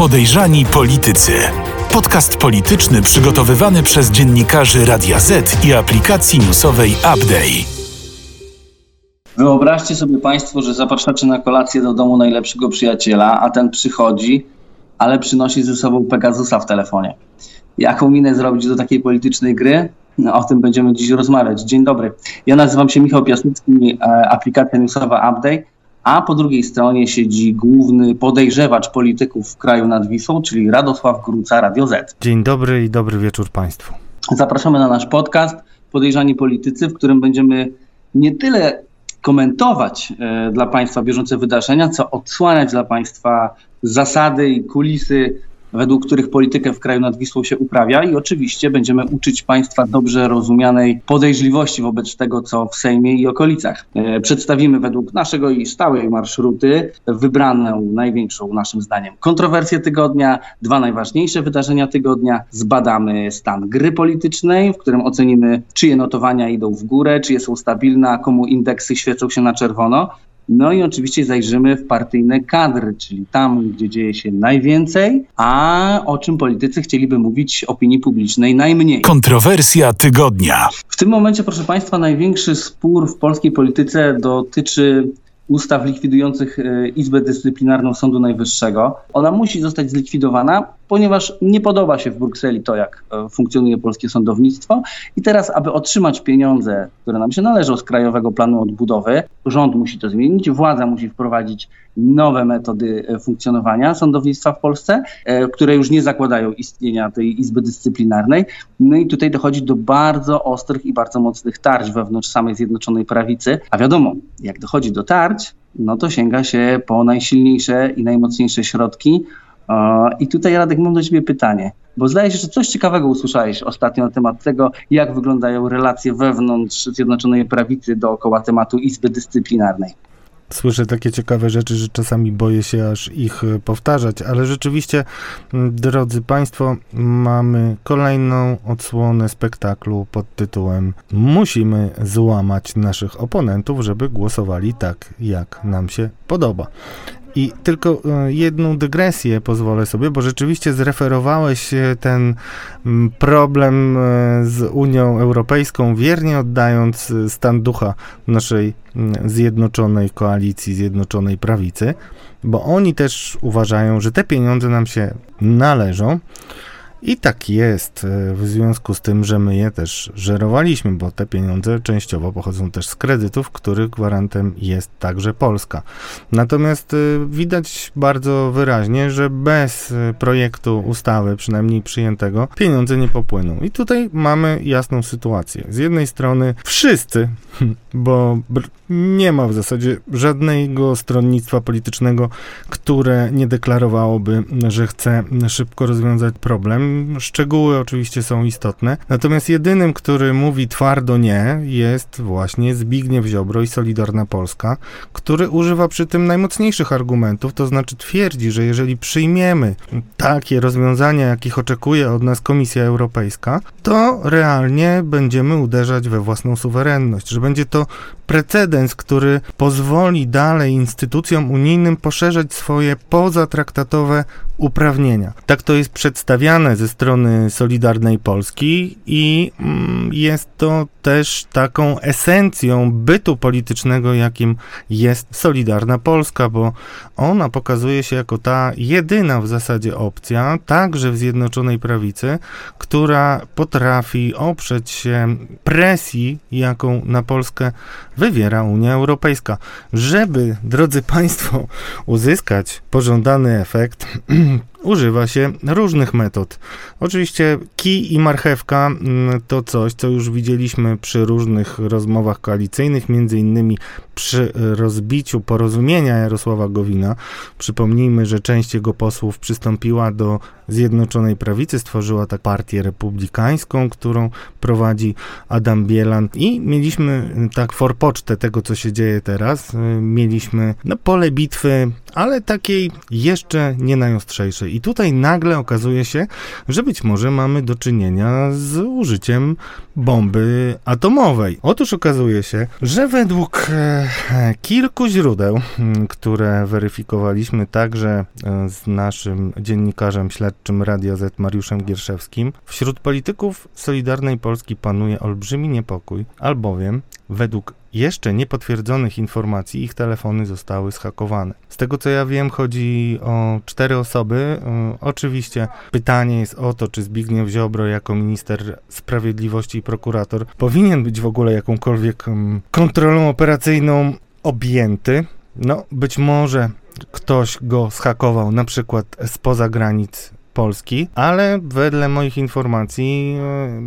Podejrzani Politycy. Podcast polityczny przygotowywany przez dziennikarzy Radia Z i aplikacji newsowej Update. Wyobraźcie sobie Państwo, że zapraszacie na kolację do domu najlepszego przyjaciela, a ten przychodzi, ale przynosi ze sobą Pegasusa w telefonie. Jaką minę zrobić do takiej politycznej gry? No, o tym będziemy dziś rozmawiać. Dzień dobry. Ja nazywam się Michał Piasnicki, e, aplikacja newsowa Update a po drugiej stronie siedzi główny podejrzewacz polityków w kraju nad Wisłą, czyli Radosław Gruca, Radio Z. Dzień dobry i dobry wieczór Państwu. Zapraszamy na nasz podcast Podejrzani Politycy, w którym będziemy nie tyle komentować e, dla Państwa bieżące wydarzenia, co odsłaniać dla Państwa zasady i kulisy według których politykę w kraju nad Wisłą się uprawia i oczywiście będziemy uczyć Państwa dobrze rozumianej podejrzliwości wobec tego, co w Sejmie i okolicach. E, przedstawimy według naszego i stałej marszruty wybraną największą naszym zdaniem kontrowersję tygodnia, dwa najważniejsze wydarzenia tygodnia, zbadamy stan gry politycznej, w którym ocenimy, czyje notowania idą w górę, czyje są stabilne, a komu indeksy świecą się na czerwono. No i oczywiście zajrzymy w partyjne kadry, czyli tam, gdzie dzieje się najwięcej, a o czym politycy chcieliby mówić opinii publicznej najmniej. Kontrowersja tygodnia. W tym momencie, proszę Państwa, największy spór w polskiej polityce dotyczy ustaw likwidujących e, Izbę Dyscyplinarną Sądu Najwyższego. Ona musi zostać zlikwidowana, ponieważ nie podoba się w Brukseli to, jak e, funkcjonuje polskie sądownictwo. I teraz, aby otrzymać pieniądze, które nam się należą z Krajowego Planu Odbudowy, rząd musi to zmienić, władza musi wprowadzić nowe metody e, funkcjonowania sądownictwa w Polsce, które już nie zakładają istnienia tej Izby Dyscyplinarnej. No i tutaj dochodzi do bardzo ostrych i bardzo mocnych tarć wewnątrz samej Zjednoczonej Prawicy. A wiadomo, jak dochodzi do tarć, no to sięga się po najsilniejsze i najmocniejsze środki. I tutaj, Radek, mam do Ciebie pytanie, bo zdaje się, że coś ciekawego usłyszałeś ostatnio na temat tego, jak wyglądają relacje wewnątrz Zjednoczonej Prawicy dookoła tematu Izby Dyscyplinarnej słyszę takie ciekawe rzeczy, że czasami boję się aż ich e, powtarzać, ale rzeczywiście, drodzy Państwo, mamy kolejną odsłonę spektaklu pod tytułem Musimy złamać naszych oponentów, żeby głosowali tak, jak nam się podoba. I tylko e, jedną dygresję pozwolę sobie, bo rzeczywiście zreferowałeś e, ten problem e, z Unią Europejską, wiernie oddając stan ducha naszej zjednoczonej koalicji, zjednoczonej prawicy, bo oni też uważają, że te pieniądze nam się należą. I tak jest, e, w związku z tym, że my je też żerowaliśmy, bo te pieniądze częściowo pochodzą też z kredytów, których gwarantem jest także Polska. Natomiast e, widać bardzo wyraźnie, że bez e, projektu ustawy, przynajmniej przyjętego, pieniądze nie popłyną. I tutaj mamy jasną sytuację. Z jednej strony wszyscy, bo nie ma w zasadzie żadnego stronnictwa politycznego, które nie deklarowałoby, że chce szybko rozwiązać problem Szczegóły oczywiście są istotne. Natomiast jedynym, który mówi twardo nie, jest właśnie Zbigniew Ziobro i Solidarna Polska, który używa przy tym najmocniejszych argumentów, to znaczy twierdzi, że jeżeli przyjmiemy takie rozwiązania, jakich oczekuje od nas Komisja Europejska, to realnie będziemy uderzać we własną suwerenność, że będzie to precedens, który pozwoli dalej instytucjom unijnym poszerzać swoje pozatraktatowe uprawnienia. Tak to jest przedstawiane ze strony Solidarnej Polski i mm, jest to też taką esencją bytu politycznego, jakim jest Solidarna Polska, bo ona pokazuje się jako ta jedyna w zasadzie opcja, także w Zjednoczonej Prawicy, która potrafi oprzeć się presji, jaką na Polskę wywiera Unia Europejska. Żeby, drodzy Państwo, uzyskać pożądany efekt, używa się różnych metod. Oczywiście kij i marchewka mm, to coś, co już widzieliśmy przy różnych rozmowach koalicyjnych, między innymi przy rozbiciu porozumienia Jarosława Gowina. Przypomnijmy, że część jego posłów przystąpiła do Zjednoczonej Prawicy, stworzyła tak partię republikańską, którą prowadzi Adam Bielan i mieliśmy tak forpocztę tego, co się dzieje teraz. Mieliśmy no, pole bitwy, ale takiej jeszcze nie najostrzejszej. I tutaj nagle okazuje się, że być może mamy do czynienia z użyciem bomby atomowej. Otóż okazuje się, że według e, kilku źródeł, które weryfikowaliśmy także e, z naszym dziennikarzem śledczym Radia Z Mariuszem Gierszewskim, wśród polityków Solidarnej Polski panuje olbrzymi niepokój, albowiem według jeszcze niepotwierdzonych informacji ich telefony zostały schakowane. Z tego co ja wiem, chodzi o cztery osoby. Oczywiście pytanie jest o to, czy Zbigniew Ziobro jako minister sprawiedliwości i prokurator powinien być w ogóle jakąkolwiek kontrolą operacyjną objęty. No, być może ktoś go schakował na przykład spoza granic Polski, ale wedle moich informacji e,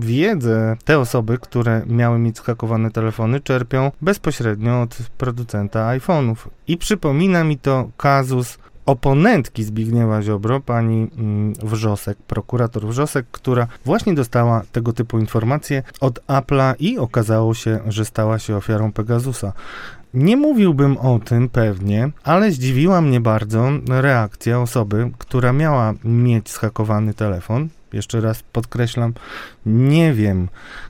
wiedzę te osoby, które miały mieć skakowane telefony, czerpią bezpośrednio od producenta iPhone'ów. I przypomina mi to kazus oponentki Zbigniewa Ziobro, pani mm, Wrzosek, prokurator Wrzosek, która właśnie dostała tego typu informacje od Apple'a i okazało się, że stała się ofiarą Pegasusa. Nie mówiłbym o tym pewnie, ale zdziwiła mnie bardzo reakcja osoby, która miała mieć schakowany telefon. Jeszcze raz podkreślam, nie wiem,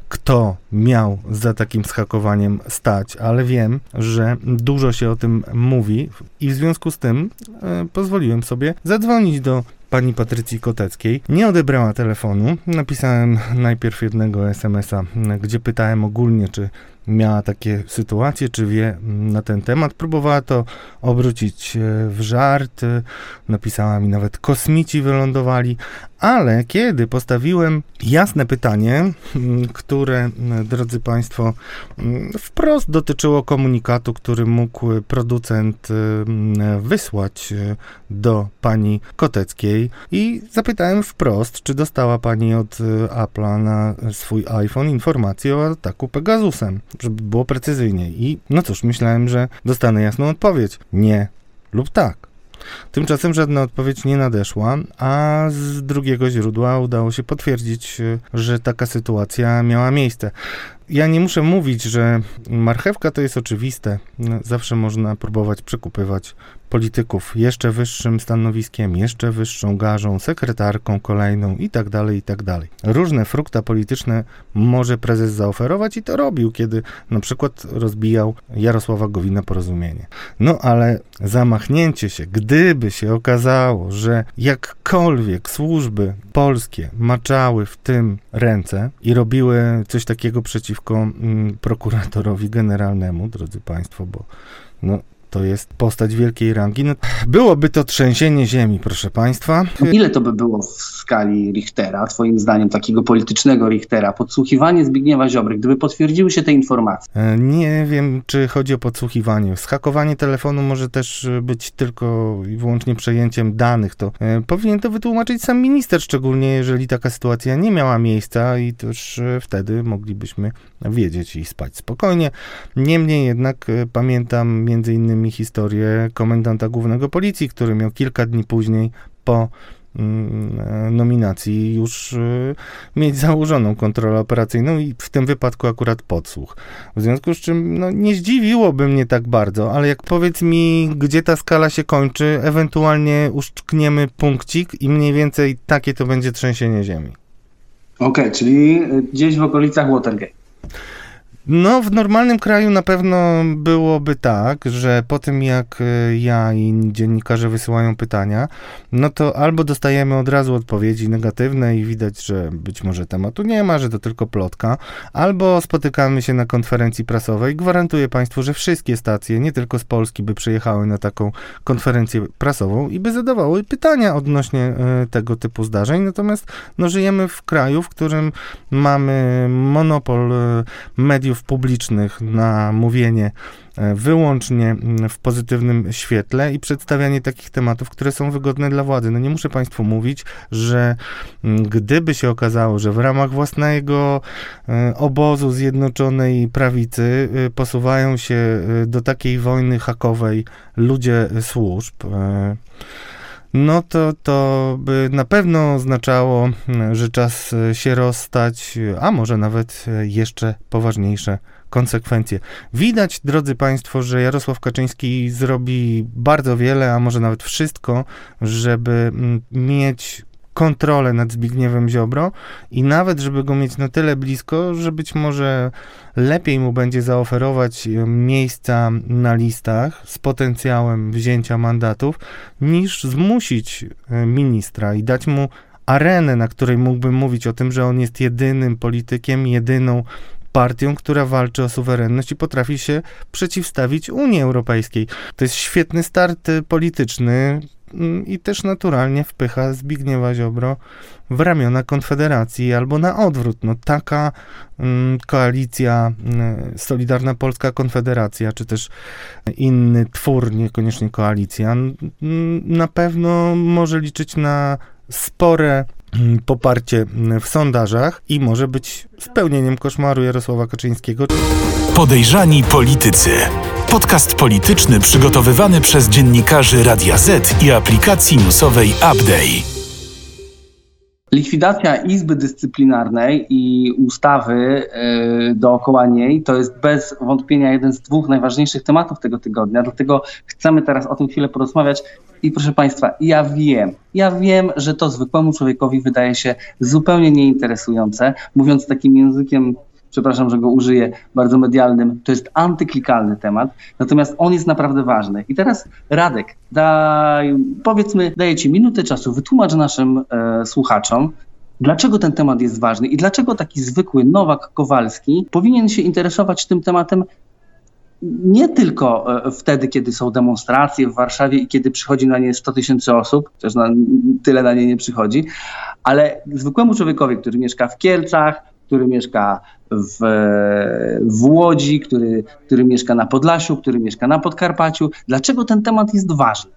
kto miał za takim schakowaniem stać, ale wiem, że dużo się o tym mówi i w związku z tym e, pozwoliłem sobie zadzwonić do pani Patrycji Koteckiej. Nie odebrała telefonu. Napisałem najpierw jednego SMS-a, gdzie pytałem ogólnie, czy miała takie sytuacje, czy wie na ten temat. Próbowała to obrócić e, w żart, e, napisała mi nawet kosmici wylądowali, ale kiedy postawiłem jasne pytanie, które, drodzy Państwo, wprost dotyczyło komunikatu, który mógł producent wysłać e, do pani Koteckiej i zapytałem wprost, czy dostała pani od Apple'a na swój iPhone informację o ataku Pegasusem żeby było precyzyjnie. I no cóż, myślałem, że dostanę jasną odpowiedź. Nie lub tak. Tymczasem żadna odpowiedź nie nadeszła, a z drugiego źródła udało się potwierdzić, że taka sytuacja miała miejsce. Ja nie muszę mówić, że marchewka to jest oczywiste. Zawsze można próbować przekupywać polityków jeszcze wyższym stanowiskiem, jeszcze wyższą garzą, sekretarką kolejną i tak dalej, i tak dalej. Różne frukta polityczne może prezes zaoferować i to robił, kiedy na przykład rozbijał Jarosława Gowina porozumienie. No ale zamachnięcie się, gdyby się okazało, że jakkolwiek służby polskie maczały w tym ręce i robiły coś takiego przeciwko mm, prokuratorowi generalnemu, drodzy Państwo, bo no, to jest postać wielkiej rangi. No, byłoby to trzęsienie ziemi, proszę Państwa. Ile to by było w skali Richtera, Twoim zdaniem, takiego politycznego Richtera? Podsłuchiwanie Zbigniewa Ziobry, gdyby potwierdziły się te informacje? E, nie wiem, czy chodzi o podsłuchiwanie. Schakowanie telefonu może też być tylko i wyłącznie przejęciem danych. To e, powinien to wytłumaczyć sam minister, szczególnie jeżeli taka sytuacja nie miała miejsca i też e, wtedy moglibyśmy wiedzieć i spać spokojnie. Niemniej jednak pamiętam między innymi mi historię komendanta głównego policji, który miał kilka dni później po mm, nominacji już y, mieć założoną kontrolę operacyjną i w tym wypadku akurat podsłuch. W związku z czym no, nie zdziwiłoby mnie tak bardzo, ale jak powiedz mi, gdzie ta skala się kończy, ewentualnie uszczkniemy punkcik i mniej więcej takie to będzie trzęsienie ziemi. Okej, okay, czyli gdzieś w okolicach Watergate. No, w normalnym kraju na pewno byłoby tak, że po tym jak e, ja i dziennikarze wysyłają pytania, no to albo dostajemy od razu odpowiedzi negatywne i widać, że być może tematu nie ma, że to tylko plotka, albo spotykamy się na konferencji prasowej. Gwarantuję Państwu, że wszystkie stacje, nie tylko z Polski, by przyjechały na taką konferencję prasową i by zadawały pytania odnośnie e, tego typu zdarzeń. Natomiast no, żyjemy w kraju, w którym mamy monopol e, mediów publicznych na mówienie e, wyłącznie mm, w pozytywnym świetle i przedstawianie takich tematów, które są wygodne dla władzy. No nie muszę Państwu mówić, że mm, gdyby się okazało, że w ramach własnego e, obozu Zjednoczonej Prawicy e, posuwają się do takiej wojny hakowej ludzie służb, no to to by na pewno oznaczało, że czas się rozstać, a może nawet jeszcze poważniejsze konsekwencje. Widać, drodzy Państwo, że Jarosław Kaczyński zrobi bardzo wiele, a może nawet wszystko, żeby mm, mieć kontrolę nad Zbigniewem Ziobro i nawet, żeby go mieć na tyle blisko, że być może lepiej mu będzie zaoferować e, miejsca na listach z potencjałem wzięcia mandatów, niż zmusić e, ministra i dać mu arenę, na której mógłbym mówić o tym, że on jest jedynym politykiem, jedyną partią, która walczy o suwerenność i potrafi się przeciwstawić Unii Europejskiej. To jest świetny start e, polityczny, i też naturalnie wpycha Zbigniewa Ziobro w ramiona Konfederacji albo na odwrót. No taka mm, koalicja, mm, Solidarna Polska Konfederacja, czy też inny twór, niekoniecznie koalicja, na pewno może liczyć na spore poparcie w sondażach i może być spełnieniem koszmaru Jarosława Kaczyńskiego. Podejrzani politycy. Podcast polityczny przygotowywany przez dziennikarzy Radia Z i aplikacji newsowej Update. Likwidacja Izby Dyscyplinarnej i ustawy yy, dookoła niej to jest bez wątpienia jeden z dwóch najważniejszych tematów tego tygodnia. Dlatego chcemy teraz o tym chwilę porozmawiać. I proszę Państwa, ja wiem, ja wiem, że to zwykłemu człowiekowi wydaje się zupełnie nieinteresujące. Mówiąc takim językiem przepraszam, że go użyję, bardzo medialnym, to jest antyklikalny temat, natomiast on jest naprawdę ważny. I teraz Radek, daj, powiedzmy, daję Ci minutę czasu, wytłumacz naszym e, słuchaczom, dlaczego ten temat jest ważny i dlaczego taki zwykły Nowak Kowalski powinien się interesować tym tematem nie tylko e, wtedy, kiedy są demonstracje w Warszawie i kiedy przychodzi na nie 100 tysięcy osób, chociaż na, tyle na nie nie przychodzi, ale zwykłemu człowiekowi, który mieszka w Kielcach, który mieszka w, w Łodzi, który, który mieszka na Podlasiu, który mieszka na Podkarpaciu. Dlaczego ten temat jest ważny?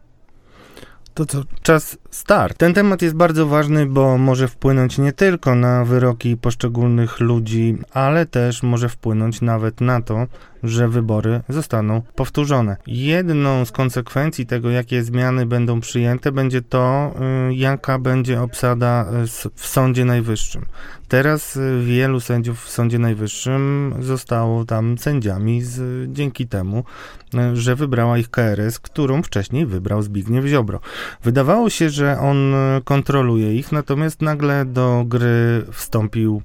To co, czas start. Ten temat jest bardzo ważny, bo może wpłynąć nie tylko na wyroki poszczególnych ludzi, ale też może wpłynąć nawet na to, że wybory zostaną powtórzone. Jedną z konsekwencji tego, jakie zmiany będą przyjęte, będzie to, y, jaka będzie obsada y, w Sądzie Najwyższym. Teraz y, wielu sędziów w Sądzie Najwyższym zostało tam sędziami z, dzięki temu, że wybrała ich KRS, którą wcześniej wybrał Zbigniew Ziobro. Wydawało się, że on kontroluje ich, natomiast nagle do gry wstąpił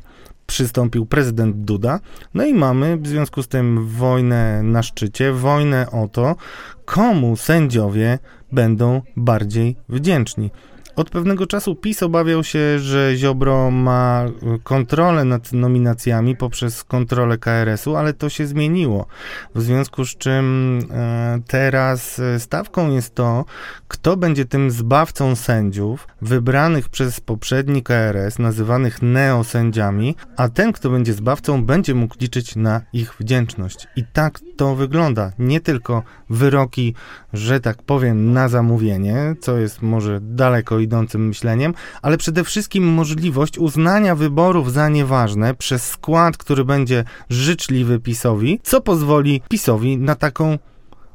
przystąpił prezydent Duda. No i mamy w związku z tym wojnę na szczycie, wojnę o to, komu sędziowie będą bardziej wdzięczni. Od pewnego czasu PiS obawiał się, że Ziobro ma kontrolę nad nominacjami poprzez kontrolę KRS-u, ale to się zmieniło. W związku z czym e, teraz stawką jest to, kto będzie tym zbawcą sędziów wybranych przez poprzedni KRS, nazywanych neosędziami, a ten, kto będzie zbawcą, będzie mógł liczyć na ich wdzięczność. I tak to wygląda. Nie tylko wyroki, że tak powiem, na zamówienie, co jest może daleko idącym myśleniem, ale przede wszystkim możliwość uznania wyborów za nieważne przez skład, który będzie życzliwy PiSowi, co pozwoli PiSowi na taką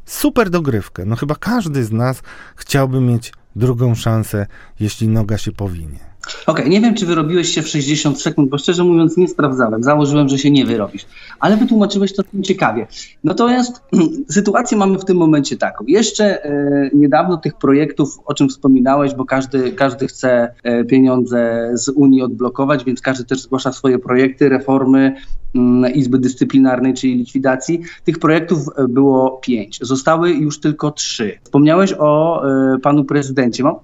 super dogrywkę. No chyba każdy z nas chciałby mieć drugą szansę, jeśli noga się powinie. Okay, nie wiem, czy wyrobiłeś się w 60 sekund, bo szczerze mówiąc nie sprawdzałem. Założyłem, że się nie wyrobisz, ale wytłumaczyłeś to ciekawie. Natomiast sytuację mamy w tym momencie taką. Jeszcze e, niedawno tych projektów, o czym wspominałeś, bo każdy, każdy chce e, pieniądze z Unii odblokować, więc każdy też zgłasza swoje projekty, reformy mm, Izby Dyscyplinarnej, czyli likwidacji. Tych projektów e, było pięć. Zostały już tylko trzy. Wspomniałeś o e, panu prezydencie. Mam,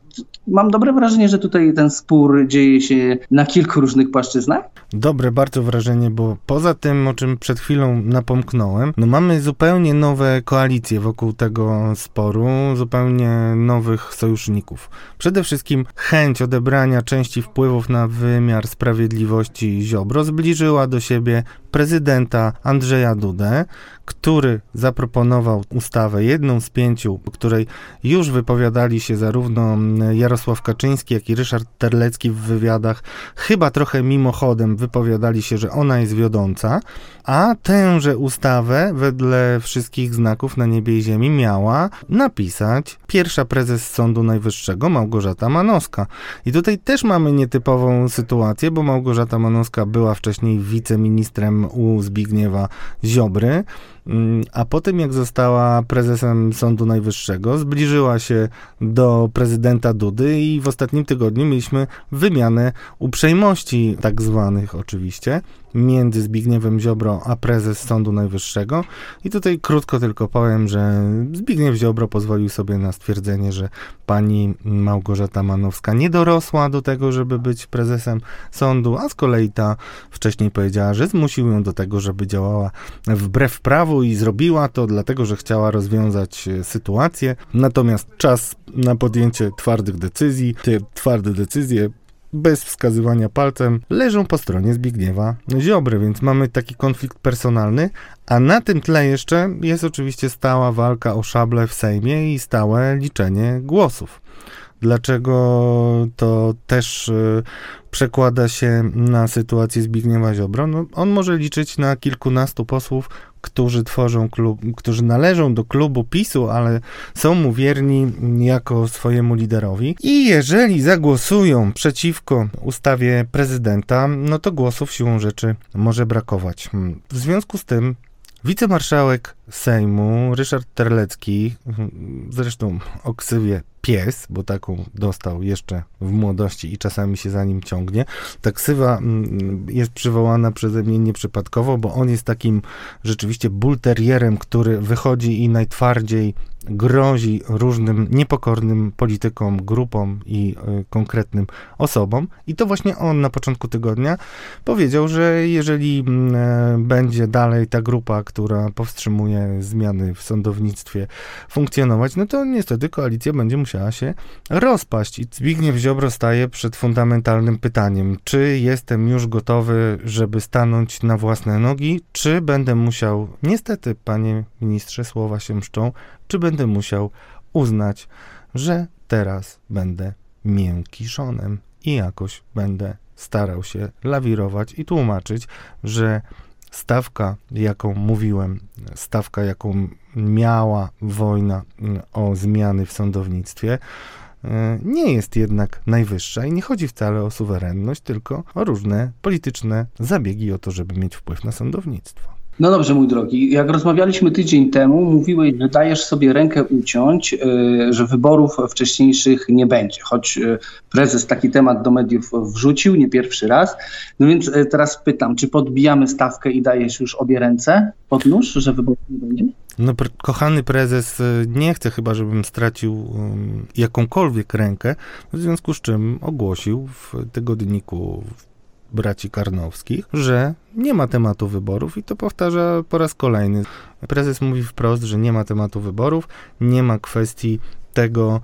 mam dobre wrażenie, że tutaj ten spór dzieje się na kilku różnych płaszczyznach? Dobre bardzo wrażenie, bo poza tym, o czym przed chwilą napomknąłem, no mamy zupełnie nowe koalicje wokół tego sporu, zupełnie nowych sojuszników. Przede wszystkim chęć odebrania części wpływów na wymiar sprawiedliwości Ziobro zbliżyła do siebie prezydenta Andrzeja Dudę, który zaproponował ustawę, jedną z pięciu, o której już wypowiadali się zarówno Jarosław Kaczyński, jak i Ryszard Terlecki w wywiadach, chyba trochę mimochodem wypowiadali się, że ona jest wiodąca, a tęże ustawę, wedle wszystkich znaków na niebie i ziemi, miała napisać pierwsza prezes Sądu Najwyższego, Małgorzata Manowska. I tutaj też mamy nietypową sytuację, bo Małgorzata Manowska była wcześniej wiceministrem u Zbigniewa Ziobry. Mm, a potem, jak została prezesem Sądu Najwyższego, zbliżyła się do prezydenta Dudy i w ostatnim tygodniu mieliśmy wymianę uprzejmości, tak zwanych oczywiście, między Zbigniewem Ziobro a prezes Sądu Najwyższego. I tutaj krótko tylko powiem, że Zbigniew Ziobro pozwolił sobie na stwierdzenie, że pani Małgorzata Manowska nie dorosła do tego, żeby być prezesem sądu, a z kolei ta wcześniej powiedziała, że zmusił ją do tego, żeby działała wbrew prawu i zrobiła to dlatego, że chciała rozwiązać e, sytuację. Natomiast czas na podjęcie twardych decyzji, te twarde decyzje bez wskazywania palcem, leżą po stronie Zbigniewa Ziobry, więc mamy taki konflikt personalny, a na tym tle jeszcze jest oczywiście stała walka o szable w Sejmie i stałe liczenie głosów. Dlaczego to też y, przekłada się na sytuację Zbigniewa Ziobro? No, on może liczyć na kilkunastu posłów, którzy tworzą klub, którzy należą do klubu PiSu, ale są mu wierni jako swojemu liderowi. I jeżeli zagłosują przeciwko ustawie prezydenta, no to głosów siłą rzeczy może brakować. W związku z tym wicemarszałek Sejmu Ryszard Terlecki, zresztą o ksywie pies, bo taką dostał jeszcze w młodości i czasami się za nim ciągnie. Ta ksywa mm, jest przywołana przeze mnie nieprzypadkowo, bo on jest takim rzeczywiście bulterierem, który wychodzi i najtwardziej grozi różnym niepokornym politykom, grupom i y, konkretnym osobom. I to właśnie on na początku tygodnia powiedział, że jeżeli y, będzie dalej ta grupa, która powstrzymuje zmiany w sądownictwie funkcjonować, no to niestety koalicja będzie musiała się rozpaść. I Zbigniew Ziobro staje przed fundamentalnym pytaniem, czy jestem już gotowy, żeby stanąć na własne nogi, czy będę musiał, niestety, panie ministrze, słowa się mszczą, czy będę musiał uznać, że teraz będę miękiszonem i jakoś będę starał się lawirować i tłumaczyć, że stawka, jaką mówiłem, stawka, jaką miała wojna mm, o zmiany w sądownictwie, e, nie jest jednak najwyższa i nie chodzi wcale o suwerenność, tylko o różne polityczne zabiegi o to, żeby mieć wpływ na sądownictwo. No dobrze, mój drogi. Jak rozmawialiśmy tydzień temu, mówiłeś, że dajesz sobie rękę uciąć, y, że wyborów wcześniejszych nie będzie. Choć y, prezes taki temat do mediów wrzucił, nie pierwszy raz. No więc y, teraz pytam, czy podbijamy stawkę i dajesz już obie ręce pod nóż, że wyborów nie będzie? No, kochany prezes nie chce chyba, żebym stracił jakąkolwiek rękę, w związku z czym ogłosił w tygodniku braci Karnowskich, że nie ma tematu wyborów i to powtarza po raz kolejny. Prezes mówi wprost, że nie ma tematu wyborów, nie ma kwestii tego,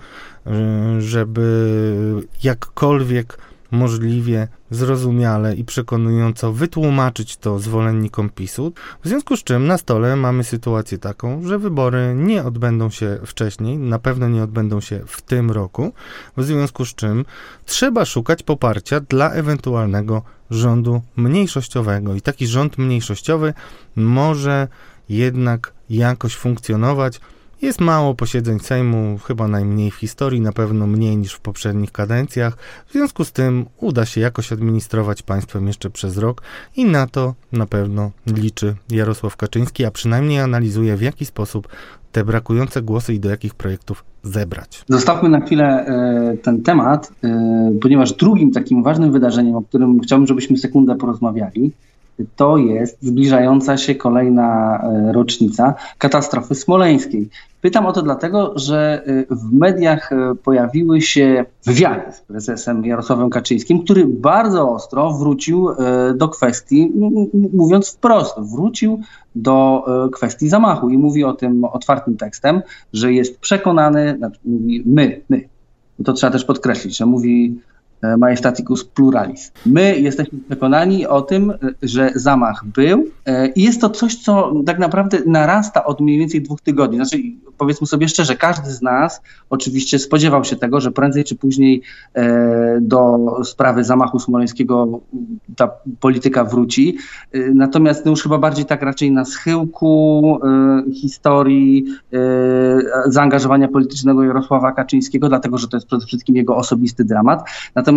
żeby jakkolwiek możliwie zrozumiale i przekonująco wytłumaczyć to zwolennikom PiSu, w związku z czym na stole mamy sytuację taką, że wybory nie odbędą się wcześniej, na pewno nie odbędą się w tym roku, w związku z czym trzeba szukać poparcia dla ewentualnego rządu mniejszościowego i taki rząd mniejszościowy może jednak jakoś funkcjonować jest mało posiedzeń Sejmu, chyba najmniej w historii, na pewno mniej niż w poprzednich kadencjach. W związku z tym uda się jakoś administrować państwem jeszcze przez rok i na to na pewno liczy Jarosław Kaczyński, a przynajmniej analizuje w jaki sposób te brakujące głosy i do jakich projektów zebrać. Zostawmy na chwilę e, ten temat, e, ponieważ drugim takim ważnym wydarzeniem, o którym chciałbym, żebyśmy sekundę porozmawiali, to jest zbliżająca się kolejna e, rocznica katastrofy smoleńskiej. Pytam o to dlatego, że e, w mediach e, pojawiły się wywiady z prezesem Jarosławem Kaczyńskim, który bardzo ostro wrócił do kwestii, mówiąc wprost, wrócił do kwestii zamachu i mówi o tym otwartym tekstem, że jest przekonany, znaczy my, my, to trzeba też podkreślić, że mówi majestaticus pluralis. My jesteśmy przekonani o tym, e, że zamach był e, i jest to coś, co tak naprawdę narasta od mniej więcej dwóch tygodni. Znaczy, powiedzmy sobie szczerze, każdy z nas oczywiście spodziewał się tego, że prędzej czy później do sprawy zamachu smoleńskiego ta polityka wróci. Natomiast no już chyba bardziej tak raczej na schyłku historii zaangażowania politycznego Jarosława Kaczyńskiego, dlatego że to jest przede wszystkim jego osobisty dramat. Natomiast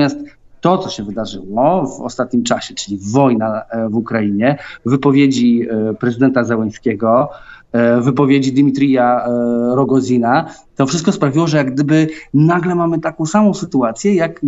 to, co się wydarzyło w ostatnim czasie, czyli wojna w Ukrainie, wypowiedzi prezydenta Zełęńskiego, E, wypowiedzi Dimitrija e, Rogozina, to wszystko sprawiło, że jak gdyby nagle mamy taką samą sytuację jak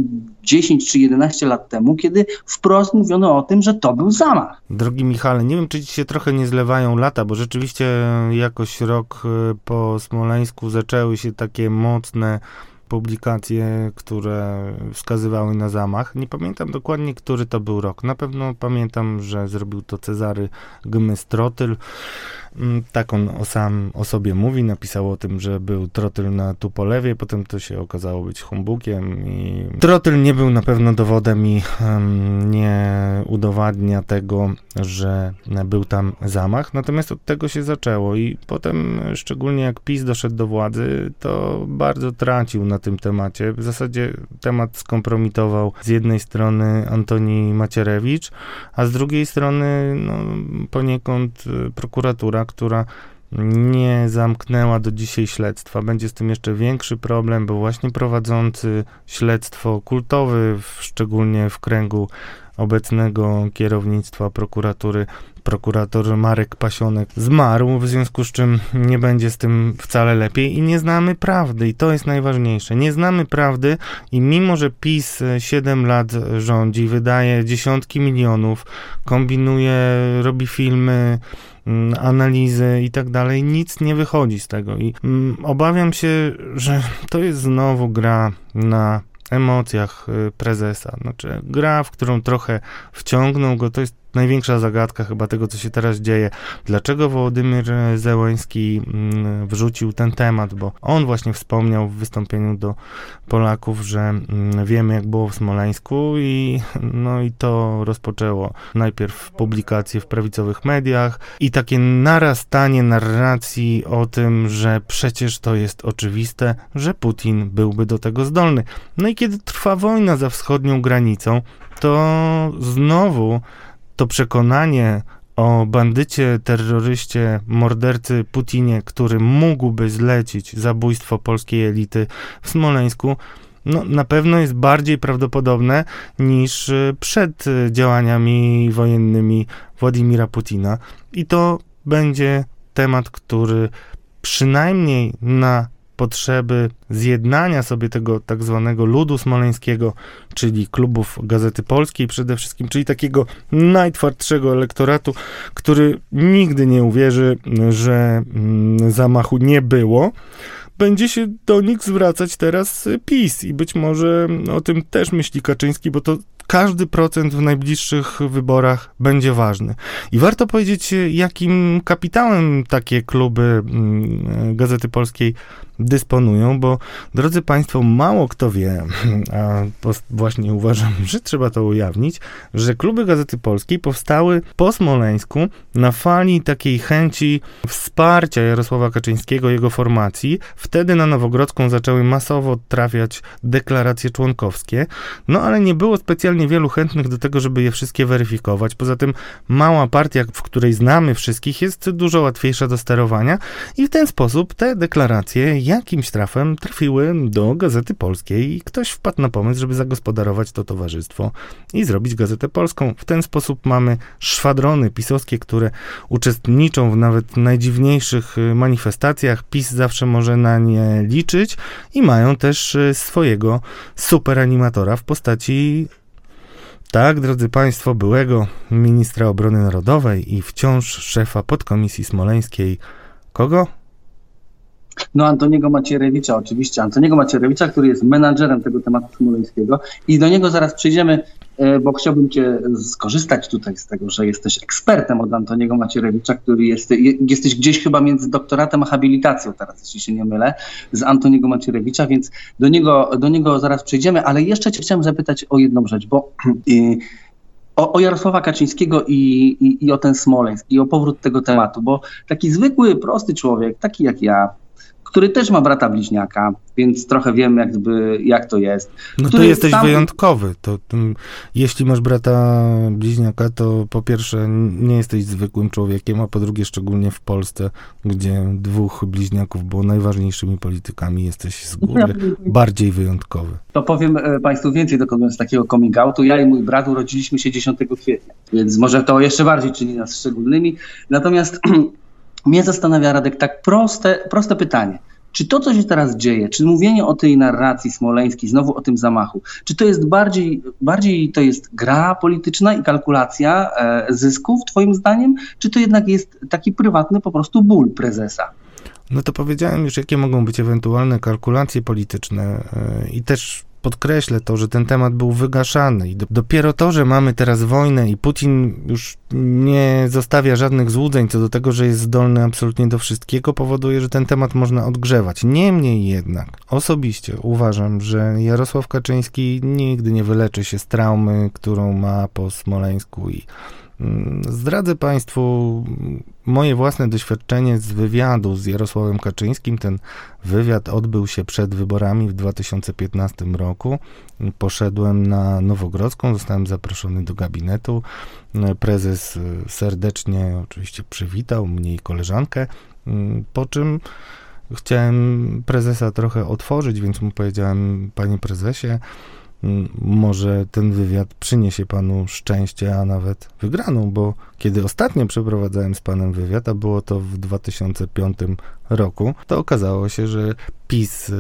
10 czy 11 lat temu, kiedy wprost mówiono o tym, że to był zamach. Drogi Michale, nie wiem, czy ci się trochę nie zlewają lata, bo rzeczywiście jakoś rok e, po Smoleńsku zaczęły się takie mocne publikacje, które wskazywały na zamach. Nie pamiętam dokładnie, który to był rok. Na pewno pamiętam, że zrobił to Cezary Gmystrotyl. Mm, tak on o sam o sobie mówi, napisał o tym, że był trotyl na Tupolewie, potem to się okazało być humbukiem i trotyl nie był na pewno dowodem i um, nie udowadnia tego, że był tam zamach, natomiast od tego się zaczęło i potem, szczególnie jak PiS doszedł do władzy, to bardzo tracił na tym temacie. W zasadzie temat skompromitował z jednej strony Antoni Macierewicz, a z drugiej strony no, poniekąd prokuratura która nie zamknęła do dzisiaj śledztwa. Będzie z tym jeszcze większy problem, bo właśnie prowadzący śledztwo kultowy, szczególnie w kręgu obecnego kierownictwa prokuratury, prokurator Marek Pasionek zmarł, w związku z czym nie będzie z tym wcale lepiej i nie znamy prawdy i to jest najważniejsze. Nie znamy prawdy i mimo, że PiS 7 lat rządzi, wydaje dziesiątki milionów, kombinuje, robi filmy, Mm, analizy i tak dalej, nic nie wychodzi z tego. I mm, obawiam się, że to jest znowu gra na emocjach y, prezesa. Znaczy, gra, w którą trochę wciągnął go, to jest największa zagadka chyba tego, co się teraz dzieje. Dlaczego Wołodymyr Zełański mm, wrzucił ten temat, bo on właśnie wspomniał w wystąpieniu do Polaków, że mm, wiemy, jak było w Smoleńsku i no i to rozpoczęło najpierw publikacje w prawicowych mediach i takie narastanie narracji o tym, że przecież to jest oczywiste, że Putin byłby do tego zdolny. No i kiedy trwa wojna za wschodnią granicą, to znowu to przekonanie o bandycie, terroryście, mordercy Putinie, który mógłby zlecić zabójstwo polskiej elity w Smoleńsku, no, na pewno jest bardziej prawdopodobne niż y, przed działaniami wojennymi Władimira Putina. I to będzie temat, który przynajmniej na potrzeby zjednania sobie tego tak zwanego ludu smoleńskiego, czyli klubów Gazety Polskiej przede wszystkim, czyli takiego najtwardszego elektoratu, który nigdy nie uwierzy, że mm, zamachu nie było będzie się do nich zwracać teraz PiS i być może o tym też myśli Kaczyński, bo to każdy procent w najbliższych wyborach będzie ważny. I warto powiedzieć, jakim kapitałem takie kluby mm, Gazety Polskiej dysponują, bo drodzy Państwo, mało kto wie, a właśnie uważam, że trzeba to ujawnić, że kluby Gazety Polskiej powstały po Smoleńsku na fali takiej chęci wsparcia Jarosława Kaczyńskiego, jego formacji. Wtedy na Nowogrodzką zaczęły masowo trafiać deklaracje członkowskie, no ale nie było specjalnie wielu chętnych do tego, żeby je wszystkie weryfikować. Poza tym mała partia, w której znamy wszystkich, jest dużo łatwiejsza do sterowania i w ten sposób te deklaracje jakimś trafem trafiły do Gazety Polskiej i ktoś wpadł na pomysł, żeby zagospodarować to towarzystwo i zrobić Gazetę Polską. W ten sposób mamy szwadrony pisowskie, które uczestniczą w nawet najdziwniejszych y, manifestacjach. PiS zawsze może na nie liczyć i mają też y, swojego superanimatora w postaci tak, drodzy Państwo, byłego ministra obrony narodowej i wciąż szefa podkomisji smoleńskiej. Kogo? No Antoniego Macierewicza, oczywiście. Antoniego Macierewicza, który jest menadżerem tego tematu smoleńskiego i do niego zaraz przejdziemy, e, bo chciałbym cię skorzystać tutaj z tego, że jesteś ekspertem od Antoniego Macierewicza, który jest, jesteś gdzieś chyba między doktoratem a habilitacją teraz, jeśli się nie mylę, z Antoniego Macierewicza, więc do niego, do niego zaraz przejdziemy, ale jeszcze cię chciałem zapytać o jedną rzecz, bo o, o Jarosława Kaczyńskiego i, i, i o ten Smoleńsk, i o powrót tego tematu, bo taki zwykły, prosty człowiek, taki jak ja, który też ma brata bliźniaka, więc trochę wiemy jakby jak to jest. No który to jesteś sam- wyjątkowy. To, mm, jeśli masz brata bliźniaka, to po pierwsze nie jesteś zwykłym człowiekiem, a po drugie szczególnie w Polsce, gdzie dwóch bliźniaków było najważniejszymi politykami, jesteś z góry bardziej wyjątkowy. To powiem e, Państwu więcej, dokonując takiego coming outu. Ja i mój brat urodziliśmy się 10 kwietnia, więc może to jeszcze bardziej czyni nas szczególnymi. Natomiast mnie zastanawia, Radek, tak proste, proste pytanie. Czy to, co się teraz dzieje, czy mówienie o tej narracji smoleńskiej, znowu o tym zamachu, czy to jest bardziej, bardziej to jest gra polityczna i kalkulacja e, zysków, twoim zdaniem, czy to jednak jest taki prywatny po prostu ból prezesa? No to powiedziałem już, jakie mogą być ewentualne kalkulacje polityczne yy, i też podkreślę to, że ten temat był wygaszany i do, dopiero to, że mamy teraz wojnę i Putin już nie zostawia żadnych złudzeń co do tego, że jest zdolny absolutnie do wszystkiego, powoduje, że ten temat można odgrzewać. Niemniej jednak, osobiście uważam, że Jarosław Kaczyński nigdy nie wyleczy się z traumy, którą ma po Smoleńsku i Zdradzę Państwu moje własne doświadczenie z wywiadu z Jarosławem Kaczyńskim. Ten wywiad odbył się przed wyborami w 2015 roku. Poszedłem na Nowogrodzką, zostałem zaproszony do gabinetu. Prezes serdecznie oczywiście przywitał mnie i koleżankę, po czym chciałem prezesa trochę otworzyć, więc mu powiedziałem, panie prezesie, może ten wywiad przyniesie panu szczęście, a nawet wygraną, bo kiedy ostatnio przeprowadzałem z panem wywiad, a było to w 2005 roku, to okazało się, że PiS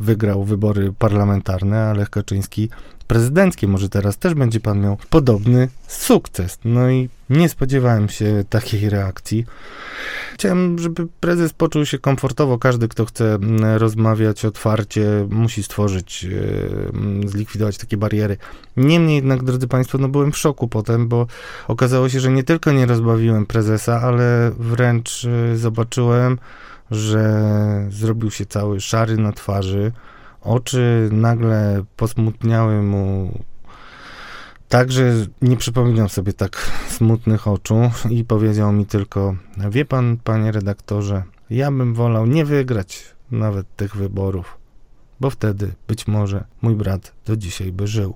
wygrał wybory parlamentarne, a Lech Kaczyński prezydenckie. Może teraz też będzie pan miał podobny sukces. No i nie spodziewałem się takiej reakcji. Chciałem, żeby prezes poczuł się komfortowo. Każdy, kto chce rozmawiać otwarcie, musi stworzyć, zlikwidować takie bariery. Niemniej jednak, drodzy Państwo, no byłem w szoku potem, bo okazało się, że nie tylko nie rozbawiłem prezesa, ale wręcz zobaczyłem, że zrobił się cały szary na twarzy. Oczy nagle posmutniały mu tak, że nie przypominam sobie tak smutnych oczu i powiedział mi tylko, wie pan, panie redaktorze, ja bym wolał nie wygrać nawet tych wyborów, bo wtedy być może mój brat do dzisiaj by żył.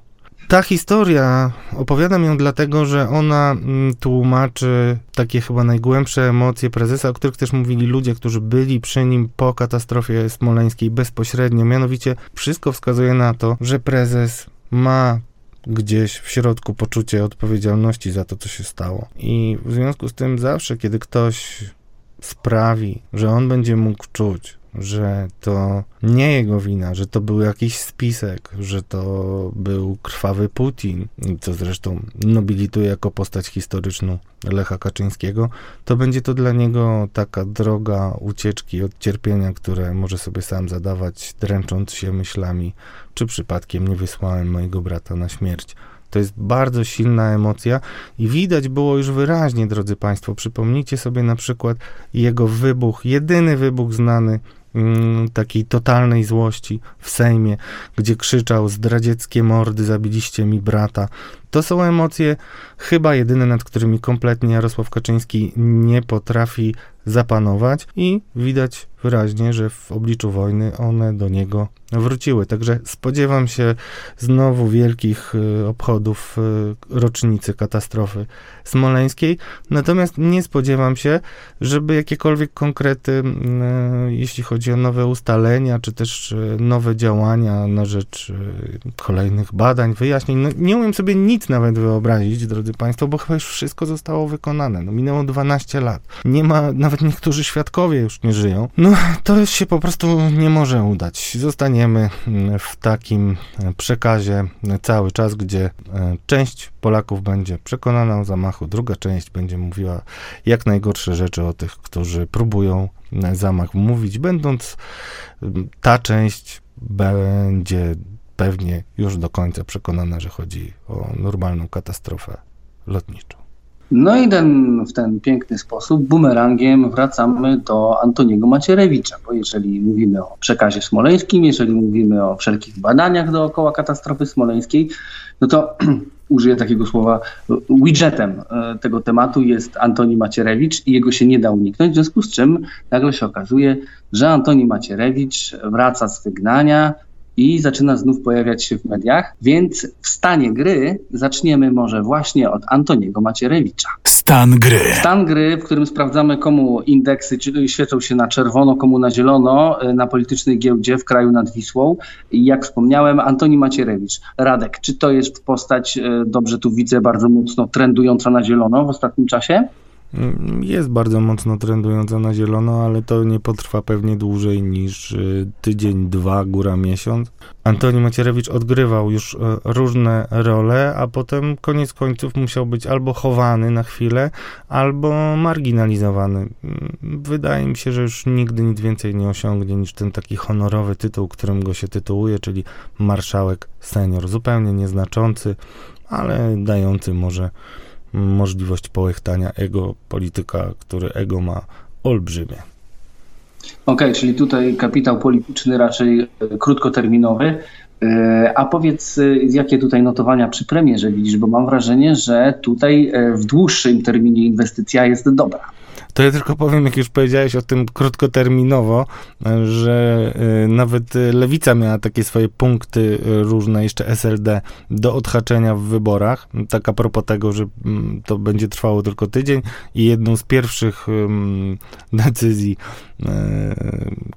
Ta historia, opowiadam ją dlatego, że ona tłumaczy takie chyba najgłębsze emocje prezesa, o których też mówili ludzie, którzy byli przy nim po katastrofie smoleńskiej bezpośrednio. Mianowicie wszystko wskazuje na to, że prezes ma gdzieś w środku poczucie odpowiedzialności za to, co się stało. I w związku z tym zawsze, kiedy ktoś sprawi, że on będzie mógł czuć, że to nie jego wina, że to był jakiś spisek, że to był krwawy Putin, co zresztą nobilituje jako postać historyczną Lecha Kaczyńskiego, to będzie to dla niego taka droga ucieczki od cierpienia, które może sobie sam zadawać, dręcząc się myślami, czy przypadkiem nie wysłałem mojego brata na śmierć. To jest bardzo silna emocja i widać było już wyraźnie, drodzy Państwo. Przypomnijcie sobie na przykład jego wybuch, jedyny wybuch znany takiej totalnej złości w Sejmie, gdzie krzyczał zdradzieckie mordy, zabiliście mi brata. To są emocje chyba jedyne, nad którymi kompletnie Jarosław Kaczyński nie potrafi zapanować i widać wyraźnie, że w obliczu wojny one do niego wróciły. Także spodziewam się znowu wielkich y, obchodów y, rocznicy katastrofy smoleńskiej, natomiast nie spodziewam się, żeby jakiekolwiek konkrety, y, jeśli chodzi o nowe ustalenia, czy też nowe działania na rzecz kolejnych badań, wyjaśnień, no, nie umiem sobie nic nawet wyobrazić, drodzy Państwo, bo chyba już wszystko zostało wykonane. No, minęło 12 lat. Nie ma, nawet niektórzy świadkowie już nie żyją. No, to się po prostu nie może udać. Zostaniemy w takim przekazie cały czas, gdzie część Polaków będzie przekonana o zamachu, druga część będzie mówiła jak najgorsze rzeczy o tych, którzy próbują zamach mówić, będąc ta część będzie pewnie już do końca przekonana, że chodzi o normalną katastrofę lotniczą. No i ten, w ten piękny sposób bumerangiem wracamy do Antoniego Macierewicza, bo jeżeli mówimy o przekazie smoleńskim, jeżeli mówimy o wszelkich badaniach dookoła katastrofy smoleńskiej, no to użyję takiego słowa, widgetem tego tematu jest Antoni Macierewicz i jego się nie da uniknąć, w związku z czym nagle się okazuje, że Antoni Macierewicz wraca z wygnania, i zaczyna znów pojawiać się w mediach. Więc w stanie gry zaczniemy może właśnie od Antoniego Macierewicza. Stan gry. Stan gry, w którym sprawdzamy, komu indeksy świecą się na czerwono, komu na zielono e, na politycznej giełdzie w kraju nad Wisłą. I jak wspomniałem, Antoni Macierewicz. Radek, czy to jest postać, e, dobrze tu widzę, bardzo mocno trendująca na zielono w ostatnim czasie? Jest bardzo mocno trendująca na zielono, ale to nie potrwa pewnie dłużej niż y, tydzień, dwa, góra miesiąc. Antoni Macierewicz odgrywał już y, różne role, a potem koniec końców musiał być albo chowany na chwilę, albo marginalizowany. Wydaje mi się, że już nigdy nic więcej nie osiągnie niż ten taki honorowy tytuł, którym go się tytułuje, czyli marszałek senior. Zupełnie nieznaczący, ale dający może możliwość połechtania ego polityka, który ego ma olbrzymie. Okej, okay, czyli tutaj kapitał polityczny raczej e, krótkoterminowy. E, a powiedz, e, jakie tutaj notowania przy premierze widzisz, bo mam wrażenie, że tutaj w dłuższym terminie inwestycja jest dobra. To ja tylko powiem, jak już powiedziałeś o tym krótkoterminowo, że y, nawet lewica miała takie swoje punkty y, różne, jeszcze SLD, do odhaczenia w wyborach. Tak a propos tego, że mm, to będzie trwało tylko tydzień i jedną z pierwszych decyzji, y,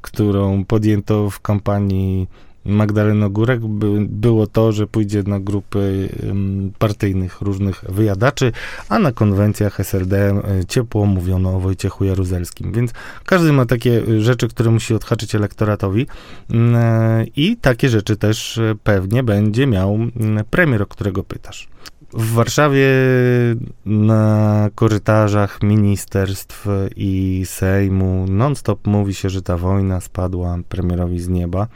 którą podjęto w kampanii Magdaleno Górek by, było to, że pójdzie na grupy partyjnych różnych wyjadaczy, a na konwencjach SLD ciepło mówiono o Wojciechu Jaruzelskim. Więc każdy ma takie rzeczy, które musi odhaczyć elektoratowi i takie rzeczy też pewnie będzie miał premier, o którego pytasz. W Warszawie na korytarzach ministerstw i Sejmu non-stop mówi się, że ta wojna spadła premierowi z nieba.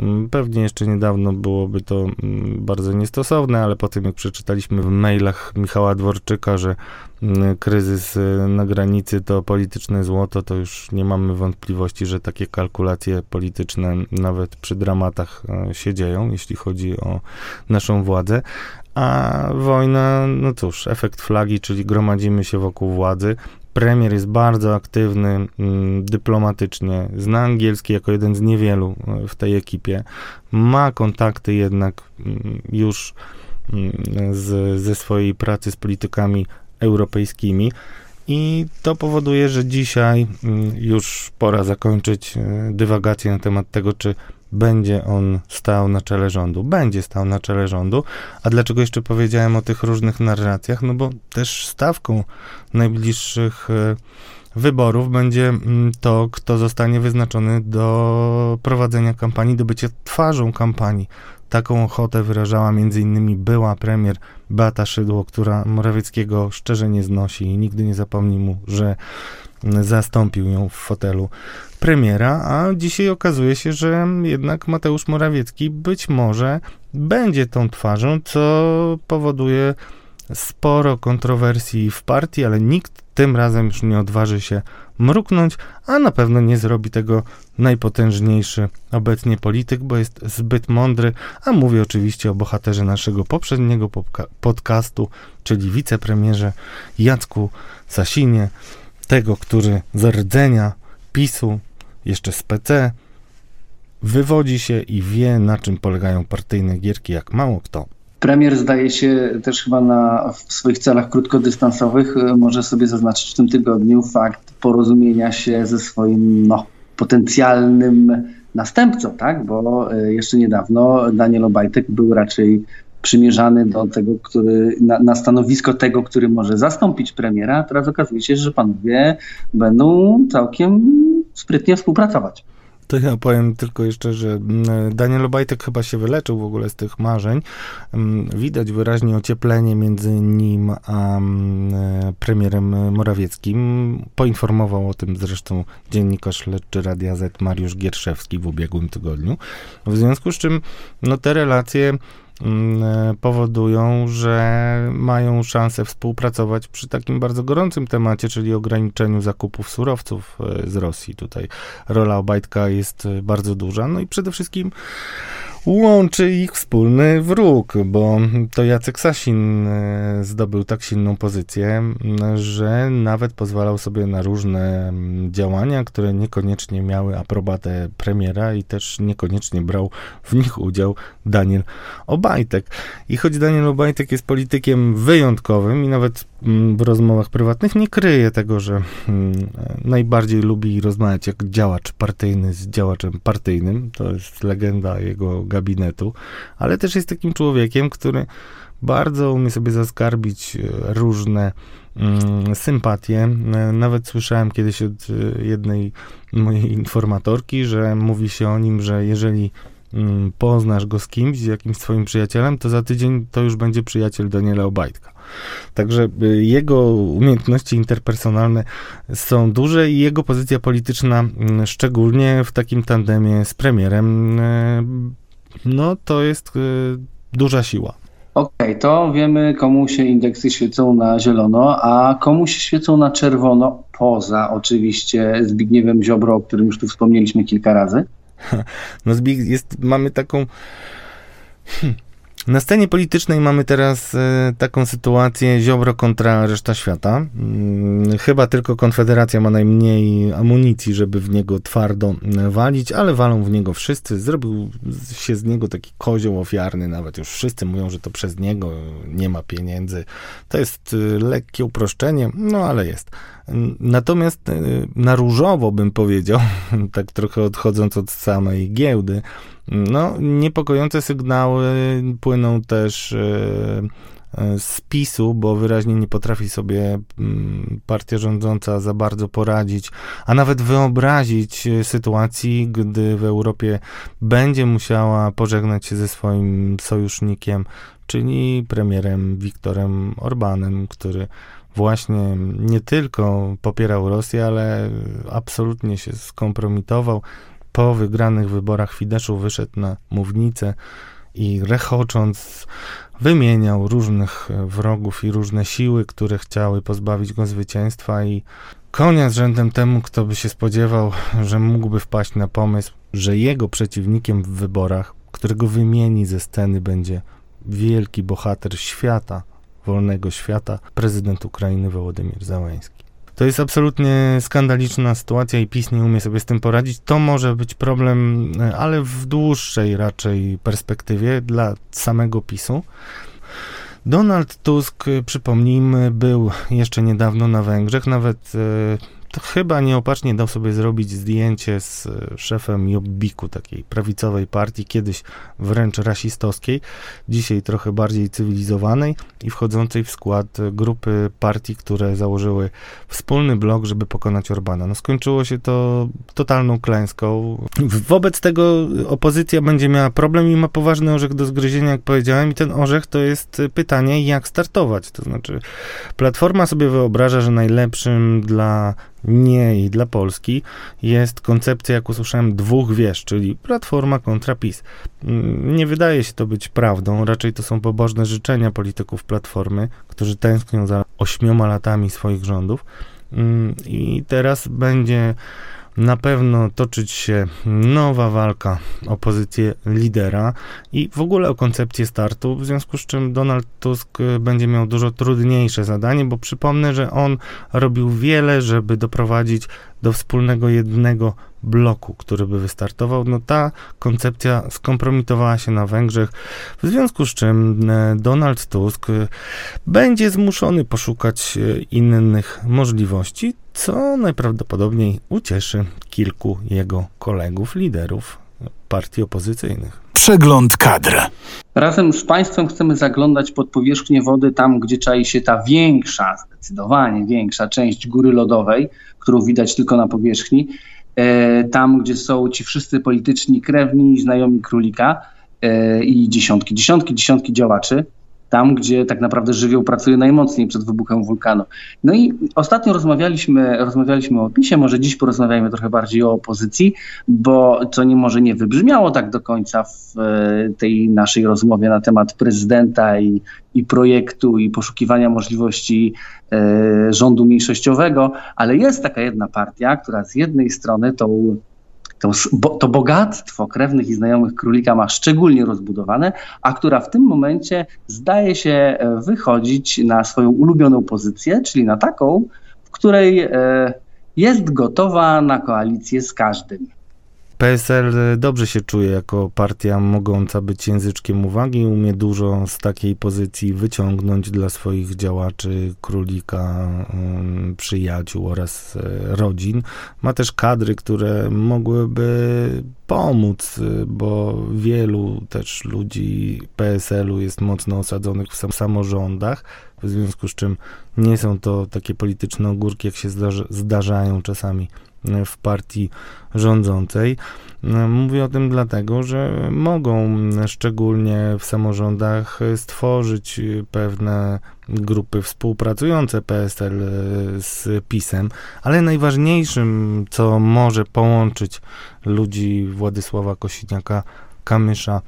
Mm, pewnie jeszcze niedawno byłoby to mm, bardzo niestosowne, ale po tym jak przeczytaliśmy w mailach Michała Dworczyka, że mm, kryzys y, na granicy to polityczne złoto, to już nie mamy wątpliwości, że takie kalkulacje polityczne nawet przy dramatach e, się dzieją, jeśli chodzi o naszą władzę. A wojna, no cóż, efekt flagi, czyli gromadzimy się wokół władzy, Premier jest bardzo aktywny mm, dyplomatycznie, zna angielski jako jeden z niewielu e, w tej ekipie, ma kontakty jednak mm, już mm, z, ze swojej pracy z politykami europejskimi. I to powoduje, że dzisiaj już pora zakończyć e, dywagację na temat tego, czy będzie on stał na czele rządu. Będzie stał na czele rządu. A dlaczego jeszcze powiedziałem o tych różnych narracjach? No bo też stawką najbliższych e, wyborów będzie mm, to, kto zostanie wyznaczony do prowadzenia kampanii, do bycia twarzą kampanii. Taką ochotę wyrażała między innymi była premier Beata Szydło, która Morawieckiego szczerze nie znosi i nigdy nie zapomni mu, że zastąpił ją w fotelu premiera, a dzisiaj okazuje się, że jednak Mateusz Morawiecki być może będzie tą twarzą, co powoduje sporo kontrowersji w partii, ale nikt tym razem już nie odważy się mruknąć, a na pewno nie zrobi tego najpotężniejszy obecnie polityk, bo jest zbyt mądry, a mówię oczywiście o bohaterze naszego poprzedniego podcastu, czyli wicepremierze Jacku Sasinie, tego, który z rdzenia PiSu, jeszcze z PC, wywodzi się i wie, na czym polegają partyjne gierki, jak mało kto. Premier zdaje się też chyba na, w swoich celach krótkodystansowych e, może sobie zaznaczyć w tym tygodniu fakt porozumienia się ze swoim no, potencjalnym następcą, tak? bo e, jeszcze niedawno Daniel Obajtek był raczej przymierzany do tego, który, na, na, stanowisko tego, który może zastąpić premiera, a teraz okazuje się, że panowie będą całkiem sprytnie współpracować. To ja powiem tylko jeszcze, że mm, Daniel Obajtek chyba się wyleczył w ogóle z tych marzeń. Mm, widać wyraźnie ocieplenie między nim a mm, premierem Morawieckim. Poinformował o tym zresztą dziennikarz śledczy Radia Z Mariusz Gierszewski w ubiegłym tygodniu. W związku z czym no, te relacje powodują, że mają szansę współpracować przy takim bardzo gorącym temacie, czyli ograniczeniu zakupów surowców e, z Rosji. Tutaj rola Obajtka jest e, bardzo duża. No i przede wszystkim łączy ich wspólny wróg, bo to Jacek Sasin e, zdobył tak silną pozycję, że nawet pozwalał sobie na różne działania, które niekoniecznie miały aprobatę premiera i też niekoniecznie brał w nich udział Daniel Obajtek. I choć Daniel Obajtek jest politykiem wyjątkowym i nawet w rozmowach prywatnych nie kryje tego, że najbardziej lubi rozmawiać jak działacz partyjny z działaczem partyjnym, to jest legenda jego gabinetu, ale też jest takim człowiekiem, który bardzo umie sobie zaskarbić e, różne mm, sympatie. E, nawet słyszałem kiedyś od e, jednej mojej informatorki, że mówi się o nim, że jeżeli mm, poznasz go z kimś, z jakimś swoim przyjacielem, to za tydzień to już będzie przyjaciel Daniela Obajtka. Także jego umiejętności interpersonalne są duże i jego pozycja polityczna, mm, szczególnie w takim tandemie z premierem, no to jest duża siła. Okej, okay, to wiemy, komu się indeksy świecą na zielono, a komu się świecą na czerwono, poza oczywiście Zbigniewem Ziobro, o którym już tu wspomnieliśmy kilka razy. No Zbig jest, mamy taką... Hmm na scenie politycznej mamy teraz e, taką sytuację Ziobro kontra reszta świata. Hmm, chyba tylko Konfederacja ma najmniej amunicji, żeby w niego twardo e, walić, ale walą w niego wszyscy. Zrobił się z niego taki kozioł ofiarny, nawet już wszyscy mówią, że to przez niego nie ma pieniędzy. To jest e, lekkie uproszczenie, no ale jest. Natomiast e, na różowo bym powiedział, tak trochę odchodząc od samej giełdy, no, niepokojące sygnały płyną też e, e, z PiSu, bo wyraźnie nie potrafi sobie mm, partia rządząca za bardzo poradzić, a nawet wyobrazić sytuacji, gdy w Europie będzie musiała pożegnać się ze swoim sojusznikiem, czyli premierem Viktorem Orbanem, który właśnie nie tylko popierał Rosję, ale absolutnie się skompromitował. Po wygranych wyborach Fideszu wyszedł na mównicę i rechocząc wymieniał różnych wrogów i różne siły, które chciały pozbawić go zwycięstwa i konia z rzędem temu, kto by się spodziewał, że mógłby wpaść na pomysł, że jego przeciwnikiem w wyborach, którego wymieni ze sceny będzie wielki bohater świata, wolnego świata, prezydent Ukrainy Wołodymir Załański. To jest absolutnie skandaliczna sytuacja i PiS nie umie sobie z tym poradzić. To może być problem, ale w dłuższej raczej perspektywie dla samego PiSu. Donald Tusk, przypomnijmy, był jeszcze niedawno na Węgrzech, nawet e, chyba nieopatrznie dał sobie zrobić zdjęcie z e, szefem Jobbiku, takiej prawicowej partii, kiedyś wręcz rasistowskiej, dzisiaj trochę bardziej cywilizowanej i wchodzącej w skład grupy partii, które założyły wspólny blok, żeby pokonać Orbana. No skończyło się to totalną klęską. Wobec tego opozycja będzie miała problem i ma poważny orzech do zgryzienia, jak powiedziałem, i ten orzech to jest pytanie, jak startować. To znaczy, Platforma sobie wyobraża, że najlepszym dla nie i dla Polski jest koncepcja, jak usłyszałem, dwóch wież, czyli Platforma kontra PiS. Mm, nie wydaje się to być prawdą, raczej to są pobożne życzenia polityków Platformy, którzy tęsknią za ośmioma latami swoich rządów. Mm, I teraz będzie na pewno toczyć się nowa walka o pozycję lidera i w ogóle o koncepcję startu, w związku z czym Donald Tusk y, będzie miał dużo trudniejsze zadanie, bo przypomnę, że on robił wiele, żeby doprowadzić do wspólnego jednego bloku, który by wystartował. No ta koncepcja skompromitowała się na Węgrzech, w związku z czym e, Donald Tusk e, będzie zmuszony poszukać e, innych możliwości, co najprawdopodobniej ucieszy kilku jego kolegów, liderów partii opozycyjnych. Przegląd kadr. Razem z Państwem chcemy zaglądać pod powierzchnię wody, tam gdzie czai się ta większa, zdecydowanie większa część góry lodowej, którą widać tylko na powierzchni. E, tam, gdzie są ci wszyscy polityczni krewni, znajomi królika e, i dziesiątki, dziesiątki, dziesiątki działaczy tam, gdzie tak naprawdę żywioł pracuje najmocniej przed wybuchem wulkanu. No i ostatnio rozmawialiśmy, rozmawialiśmy o PiSie, może dziś porozmawiajmy trochę bardziej o opozycji, bo co nie może nie wybrzmiało tak do końca w e, tej naszej rozmowie na temat prezydenta i, i projektu i poszukiwania możliwości e, rządu mniejszościowego, ale jest taka jedna partia, która z jednej strony tą to, to bogactwo krewnych i znajomych królika ma szczególnie rozbudowane, a która w tym momencie zdaje się e, wychodzić na swoją ulubioną pozycję, czyli na taką, w której e, jest gotowa na koalicję z każdym. PSL dobrze się czuje jako partia mogąca być języczkiem uwagi, umie dużo z takiej pozycji wyciągnąć dla swoich działaczy, królika, um, przyjaciół oraz e, rodzin. Ma też kadry, które mogłyby pomóc, bo wielu też ludzi PSL-u jest mocno osadzonych w samorządach, w związku z czym nie są to takie polityczne ogórki, jak się zdarzają czasami w partii rządzącej. Mówię o tym dlatego, że mogą szczególnie w samorządach stworzyć pewne grupy współpracujące PSL z PiSem, ale najważniejszym, co może połączyć ludzi Władysława Kosiniaka-Kamysza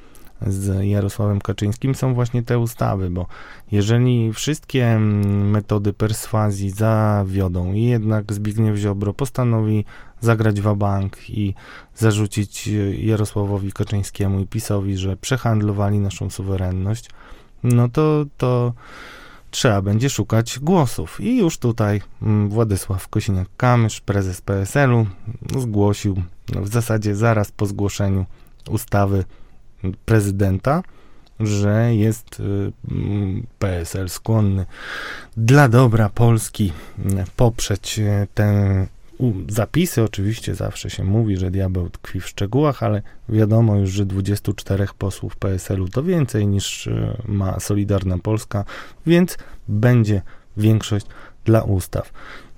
z Jarosławem Kaczyńskim są właśnie te ustawy, bo jeżeli wszystkie metody perswazji zawiodą i jednak Zbigniew Ziobro postanowi zagrać w bank i zarzucić Jarosławowi Kaczyńskiemu i PiSowi, że przehandlowali naszą suwerenność, no to, to trzeba będzie szukać głosów. I już tutaj Władysław Kosiniak-Kamysz, prezes PSL-u, zgłosił no w zasadzie zaraz po zgłoszeniu ustawy prezydenta, że jest y, mm, PSL skłonny dla dobra Polski poprzeć y, te zapisy. Oczywiście zawsze się mówi, że diabeł tkwi w szczegółach, ale wiadomo już, że 24 posłów PSL-u to więcej niż y, ma Solidarna Polska, więc będzie większość dla ustaw.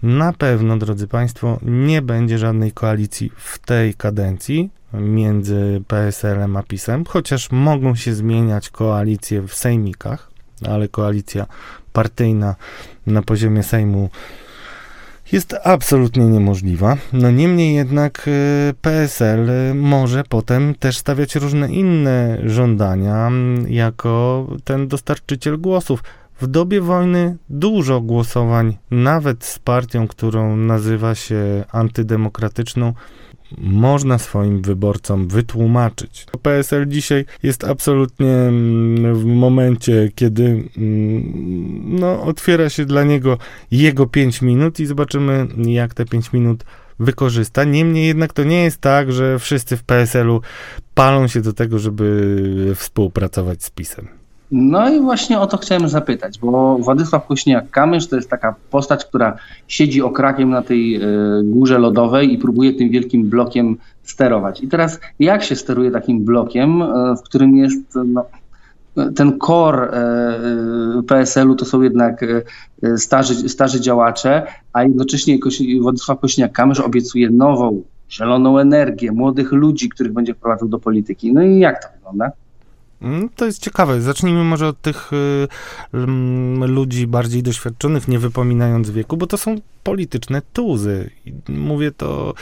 Na pewno, drodzy Państwo, nie będzie żadnej koalicji w tej kadencji między PSL-em a PiSem, chociaż mogą się zmieniać koalicje w sejmikach, ale koalicja partyjna na poziomie Sejmu jest absolutnie niemożliwa. No niemniej jednak y, PSL może potem też stawiać różne inne żądania jako ten dostarczyciel głosów. W dobie wojny dużo głosowań, nawet z partią, którą nazywa się antydemokratyczną, można swoim wyborcom wytłumaczyć. PSL dzisiaj jest absolutnie mm, w momencie, kiedy mm, no, otwiera się dla niego jego 5 minut i zobaczymy, jak te 5 minut wykorzysta. Niemniej jednak to nie jest tak, że wszyscy w PSL-u palą się do tego, żeby współpracować z PiSem. No i właśnie o to chciałem zapytać, bo Władysław Kośniak-Kamysz to jest taka postać, która siedzi okrakiem na tej y, górze lodowej i próbuje tym wielkim blokiem sterować. I teraz jak się steruje takim blokiem, y, w którym jest no, ten core y, PSL-u to są jednak starzy, starzy działacze, a jednocześnie Władysław Kośniak-Kamysz obiecuje nową, zieloną energię, młodych ludzi, których będzie wprowadzał do polityki. No i jak to wygląda? Mm, to jest ciekawe. Zacznijmy może od tych y, ludzi bardziej doświadczonych, nie wypominając wieku, bo to są polityczne tuzy. Mówię to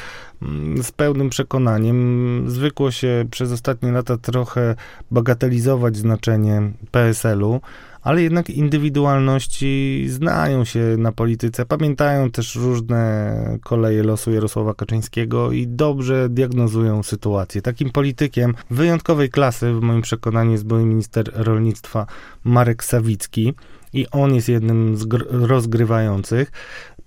y, z pełnym przekonaniem. Zwykło się przez ostatnie lata trochę bagatelizować znaczenie PSL-u ale jednak indywidualności znają się na polityce, pamiętają też różne koleje losu Jarosława Kaczyńskiego i dobrze diagnozują sytuację. Takim politykiem wyjątkowej klasy, w moim przekonaniu, jest były minister rolnictwa Marek Sawicki i on jest jednym z rozgrywających.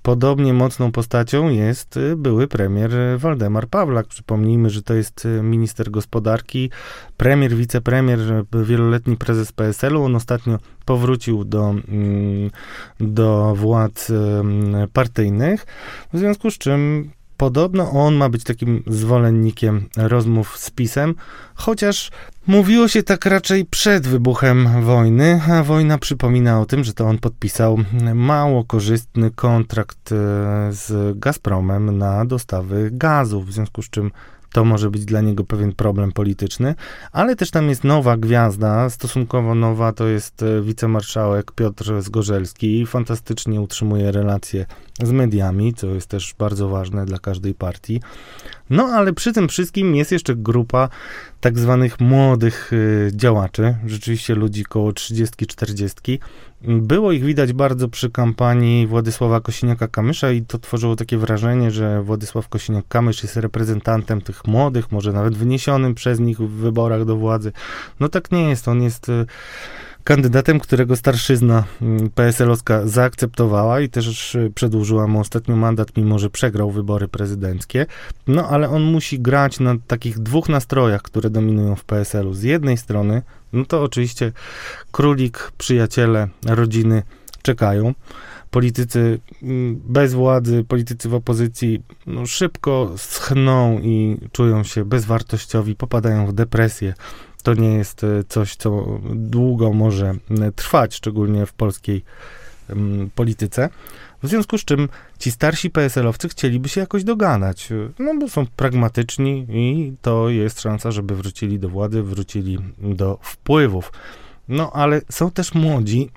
Podobnie mocną postacią jest y, były premier Waldemar Pawlak. Przypomnijmy, że to jest y, minister gospodarki, premier, wicepremier, wieloletni prezes PSL-u. On ostatnio powrócił do, mm, do władz partyjnych, w związku z czym Podobno on ma być takim zwolennikiem rozmów z PiSem, chociaż mówiło się tak raczej przed wybuchem wojny, a wojna przypomina o tym, że to on podpisał mało korzystny kontrakt e, z Gazpromem na dostawy gazu, w związku z czym to może być dla niego pewien problem polityczny, ale też tam jest nowa gwiazda, stosunkowo nowa, to jest e, wicemarszałek Piotr Zgorzelski. Fantastycznie utrzymuje relacje z mediami, co jest też bardzo ważne dla każdej partii. No ale przy tym wszystkim jest jeszcze grupa tak zwanych młodych y, działaczy, rzeczywiście ludzi koło 30-40. Było ich widać bardzo przy kampanii Władysława Kosiniaka-Kamysza i to tworzyło takie wrażenie, że Władysław Kosiniak-Kamysz jest reprezentantem tych młodych, może nawet wyniesionym przez nich w wyborach do władzy. No tak nie jest, on jest y, kandydatem, którego starszyzna mm, PSL-owska zaakceptowała i też y, przedłużyła mu ostatnio mandat, mimo że przegrał wybory prezydenckie. No ale on musi grać na takich dwóch nastrojach, które dominują w PSL-u. Z jednej strony, no to oczywiście królik, przyjaciele, rodziny czekają. Politycy mm, bez władzy, politycy w opozycji no, szybko schną i czują się bezwartościowi, popadają w depresję to nie jest e, coś, co długo może trwać, szczególnie w polskiej polityce. W związku z czym ci starsi PSL-owcy chcieliby się jakoś dogadać, no bo są pragmatyczni i to jest szansa, żeby wrócili do władzy, wrócili do wpływów. No ale są też młodzi,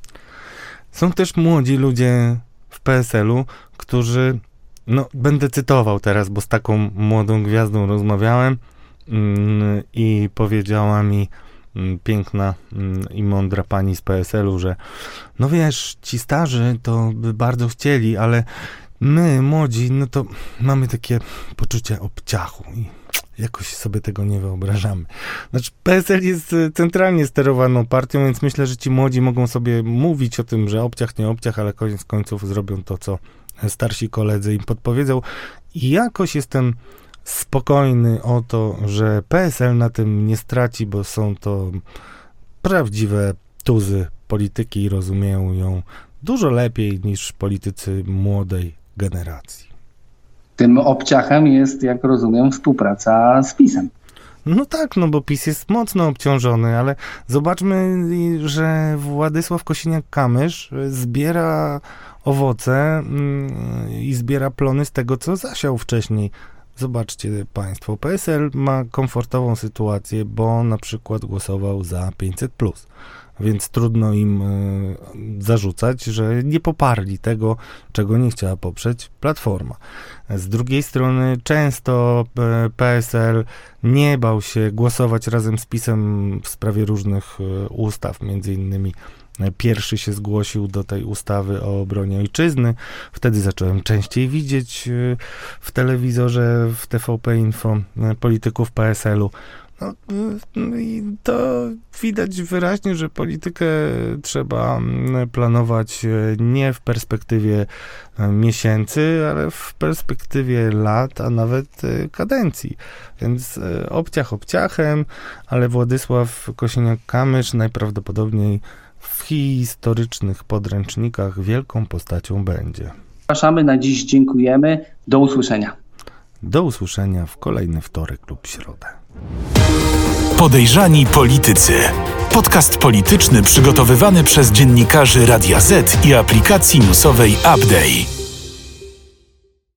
są też młodzi ludzie w PSL-u, którzy, no będę cytował teraz, bo z taką młodą gwiazdą rozmawiałem, Mm, i powiedziała mi mm, piękna mm, i mądra pani z PSL-u, że no wiesz, ci starzy to by bardzo chcieli, ale my, młodzi, no to mamy takie poczucie obciachu i jakoś sobie tego nie wyobrażamy. Znaczy, PSL jest e, centralnie sterowaną partią, więc myślę, że ci młodzi mogą sobie mówić o tym, że obciach, nie obciach, ale koniec końców zrobią to, co starsi koledzy im podpowiedzą. I jakoś jestem spokojny o to, że PSL na tym nie straci, bo są to prawdziwe tuzy polityki i rozumieją ją dużo lepiej niż politycy młodej generacji. Tym obciachem jest, jak rozumiem, współpraca z PiSem. No tak, no bo PiS jest mocno obciążony, ale zobaczmy, że Władysław Kosiniak-Kamysz zbiera owoce mm, i zbiera plony z tego, co zasiał wcześniej. Zobaczcie Państwo, PSL ma komfortową sytuację, bo na przykład głosował za 500, więc trudno im y, zarzucać, że nie poparli tego, czego nie chciała poprzeć Platforma. Z drugiej strony, często e, PSL nie bał się głosować razem z PiSem w sprawie różnych y, ustaw, między innymi pierwszy się zgłosił do tej ustawy o obronie ojczyzny. Wtedy zacząłem częściej widzieć y, w telewizorze, w TVP Info y, polityków PSL-u. No, y, I to widać wyraźnie, że politykę trzeba mm, planować nie w perspektywie miesięcy, ale w perspektywie lat, a nawet kadencji. Więc obciach obciachem, ale Władysław Kosiniak-Kamysz najprawdopodobniej historycznych podręcznikach wielką postacią będzie. Zapraszamy na dziś, dziękujemy. Do usłyszenia. Do usłyszenia w kolejny wtorek lub środę. Podejrzani politycy. Podcast polityczny przygotowywany przez dziennikarzy Radia Z i aplikacji newsowej Update.